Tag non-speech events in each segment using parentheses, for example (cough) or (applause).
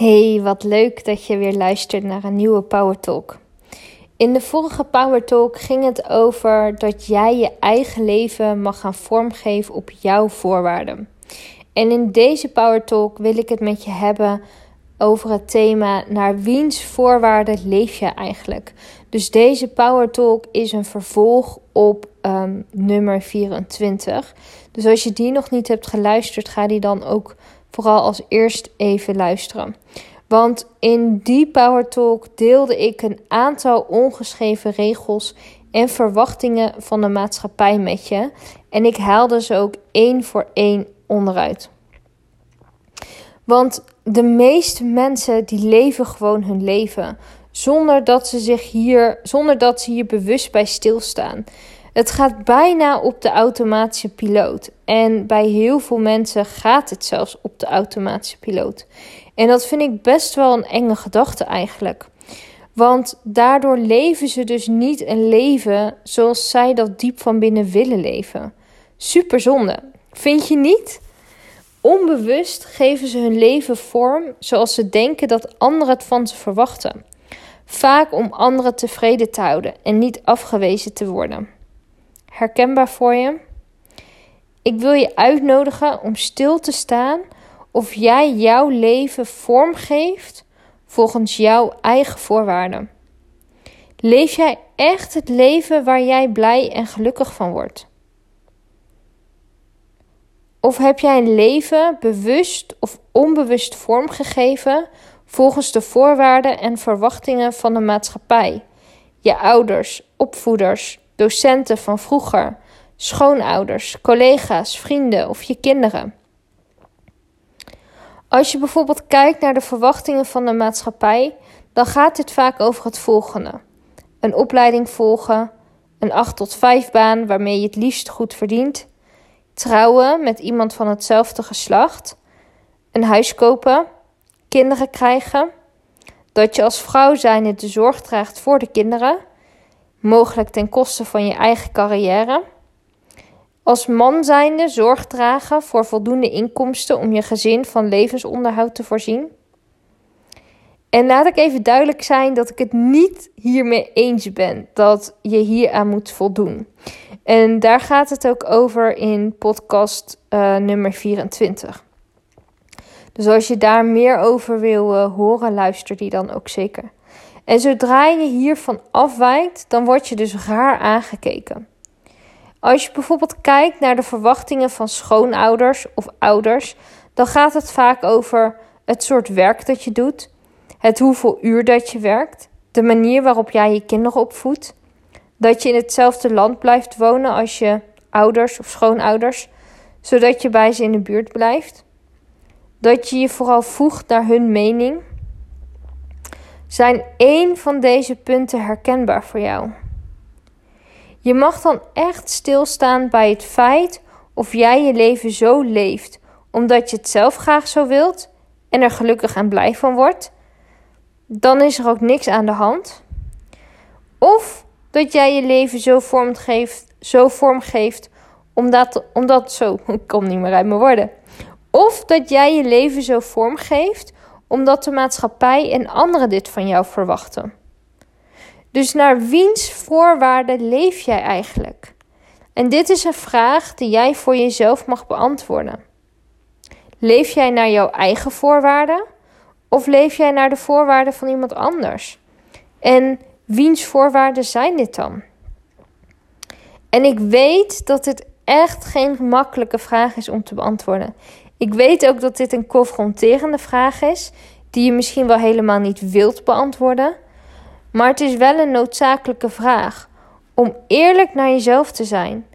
Hey, wat leuk dat je weer luistert naar een nieuwe Power Talk. In de vorige Power Talk ging het over dat jij je eigen leven mag gaan vormgeven op jouw voorwaarden. En in deze Power Talk wil ik het met je hebben over het thema naar wiens voorwaarden leef je eigenlijk. Dus deze Power Talk is een vervolg op um, nummer 24. Dus als je die nog niet hebt geluisterd, ga die dan ook vooral als eerst even luisteren. Want in die Power Talk deelde ik een aantal ongeschreven regels en verwachtingen van de maatschappij met je. En ik haalde ze ook één voor één onderuit. Want de meeste mensen die leven gewoon hun leven zonder dat ze zich hier, zonder dat ze hier bewust bij stilstaan. Het gaat bijna op de automatische piloot. En bij heel veel mensen gaat het zelfs op de automatische piloot. En dat vind ik best wel een enge gedachte eigenlijk. Want daardoor leven ze dus niet een leven zoals zij dat diep van binnen willen leven. Super zonde. Vind je niet? Onbewust geven ze hun leven vorm zoals ze denken dat anderen het van ze verwachten. Vaak om anderen tevreden te houden en niet afgewezen te worden. Herkenbaar voor je? Ik wil je uitnodigen om stil te staan of jij jouw leven vormgeeft volgens jouw eigen voorwaarden. Leef jij echt het leven waar jij blij en gelukkig van wordt? Of heb jij een leven bewust of onbewust vormgegeven volgens de voorwaarden en verwachtingen van de maatschappij, je ouders, opvoeders, docenten van vroeger, schoonouders, collega's, vrienden of je kinderen? Als je bijvoorbeeld kijkt naar de verwachtingen van de maatschappij, dan gaat dit vaak over het volgende: een opleiding volgen, een 8 tot 5 baan waarmee je het liefst goed verdient, trouwen met iemand van hetzelfde geslacht, een huis kopen, kinderen krijgen, dat je als vrouw zijnde de zorg draagt voor de kinderen, mogelijk ten koste van je eigen carrière. Als man zijnde zorg dragen voor voldoende inkomsten om je gezin van levensonderhoud te voorzien. En laat ik even duidelijk zijn dat ik het niet hiermee eens ben dat je hier aan moet voldoen. En daar gaat het ook over in podcast uh, nummer 24. Dus als je daar meer over wil uh, horen, luister die dan ook zeker. En zodra je hiervan afwijkt, dan word je dus raar aangekeken. Als je bijvoorbeeld kijkt naar de verwachtingen van schoonouders of ouders, dan gaat het vaak over het soort werk dat je doet, het hoeveel uur dat je werkt, de manier waarop jij je kinderen opvoedt, dat je in hetzelfde land blijft wonen als je ouders of schoonouders, zodat je bij ze in de buurt blijft, dat je je vooral voegt naar hun mening. Zijn één van deze punten herkenbaar voor jou? Je mag dan echt stilstaan bij het feit of jij je leven zo leeft omdat je het zelf graag zo wilt en er gelukkig en blij van wordt. Dan is er ook niks aan de hand. Of dat jij je leven zo vormgeeft, zo vormgeeft omdat, omdat zo, (laughs) ik kom niet meer uit mijn woorden. Of dat jij je leven zo vormgeeft omdat de maatschappij en anderen dit van jou verwachten. Dus naar wiens voorwaarden leef jij eigenlijk? En dit is een vraag die jij voor jezelf mag beantwoorden. Leef jij naar jouw eigen voorwaarden of leef jij naar de voorwaarden van iemand anders? En wiens voorwaarden zijn dit dan? En ik weet dat dit echt geen makkelijke vraag is om te beantwoorden. Ik weet ook dat dit een confronterende vraag is, die je misschien wel helemaal niet wilt beantwoorden. Maar het is wel een noodzakelijke vraag om eerlijk naar jezelf te zijn.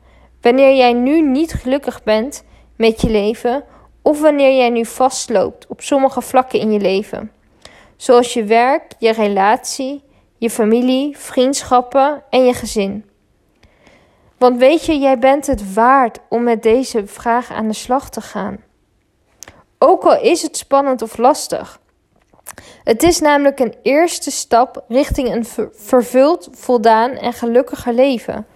Wanneer jij nu niet gelukkig bent met je leven of wanneer jij nu vastloopt op sommige vlakken in je leven. Zoals je werk, je relatie, je familie, vriendschappen en je gezin. Want weet je, jij bent het waard om met deze vraag aan de slag te gaan. Ook al is het spannend of lastig. Het is namelijk een eerste stap richting een vervuld, voldaan en gelukkiger leven.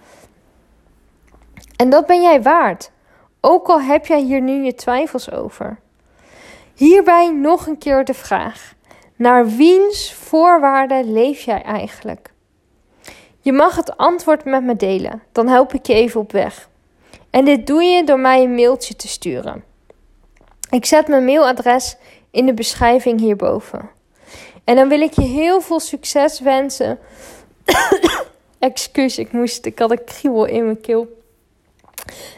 En dat ben jij waard, ook al heb jij hier nu je twijfels over. Hierbij nog een keer de vraag: Naar wiens voorwaarden leef jij eigenlijk? Je mag het antwoord met me delen, dan help ik je even op weg. En dit doe je door mij een mailtje te sturen. Ik zet mijn mailadres in de beschrijving hierboven. En dan wil ik je heel veel succes wensen. (coughs) Excuus, ik moest, ik had een kriebel in mijn keel.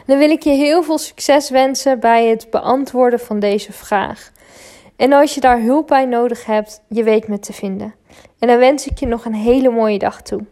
Dan wil ik je heel veel succes wensen bij het beantwoorden van deze vraag. En als je daar hulp bij nodig hebt, je weet me te vinden. En dan wens ik je nog een hele mooie dag toe.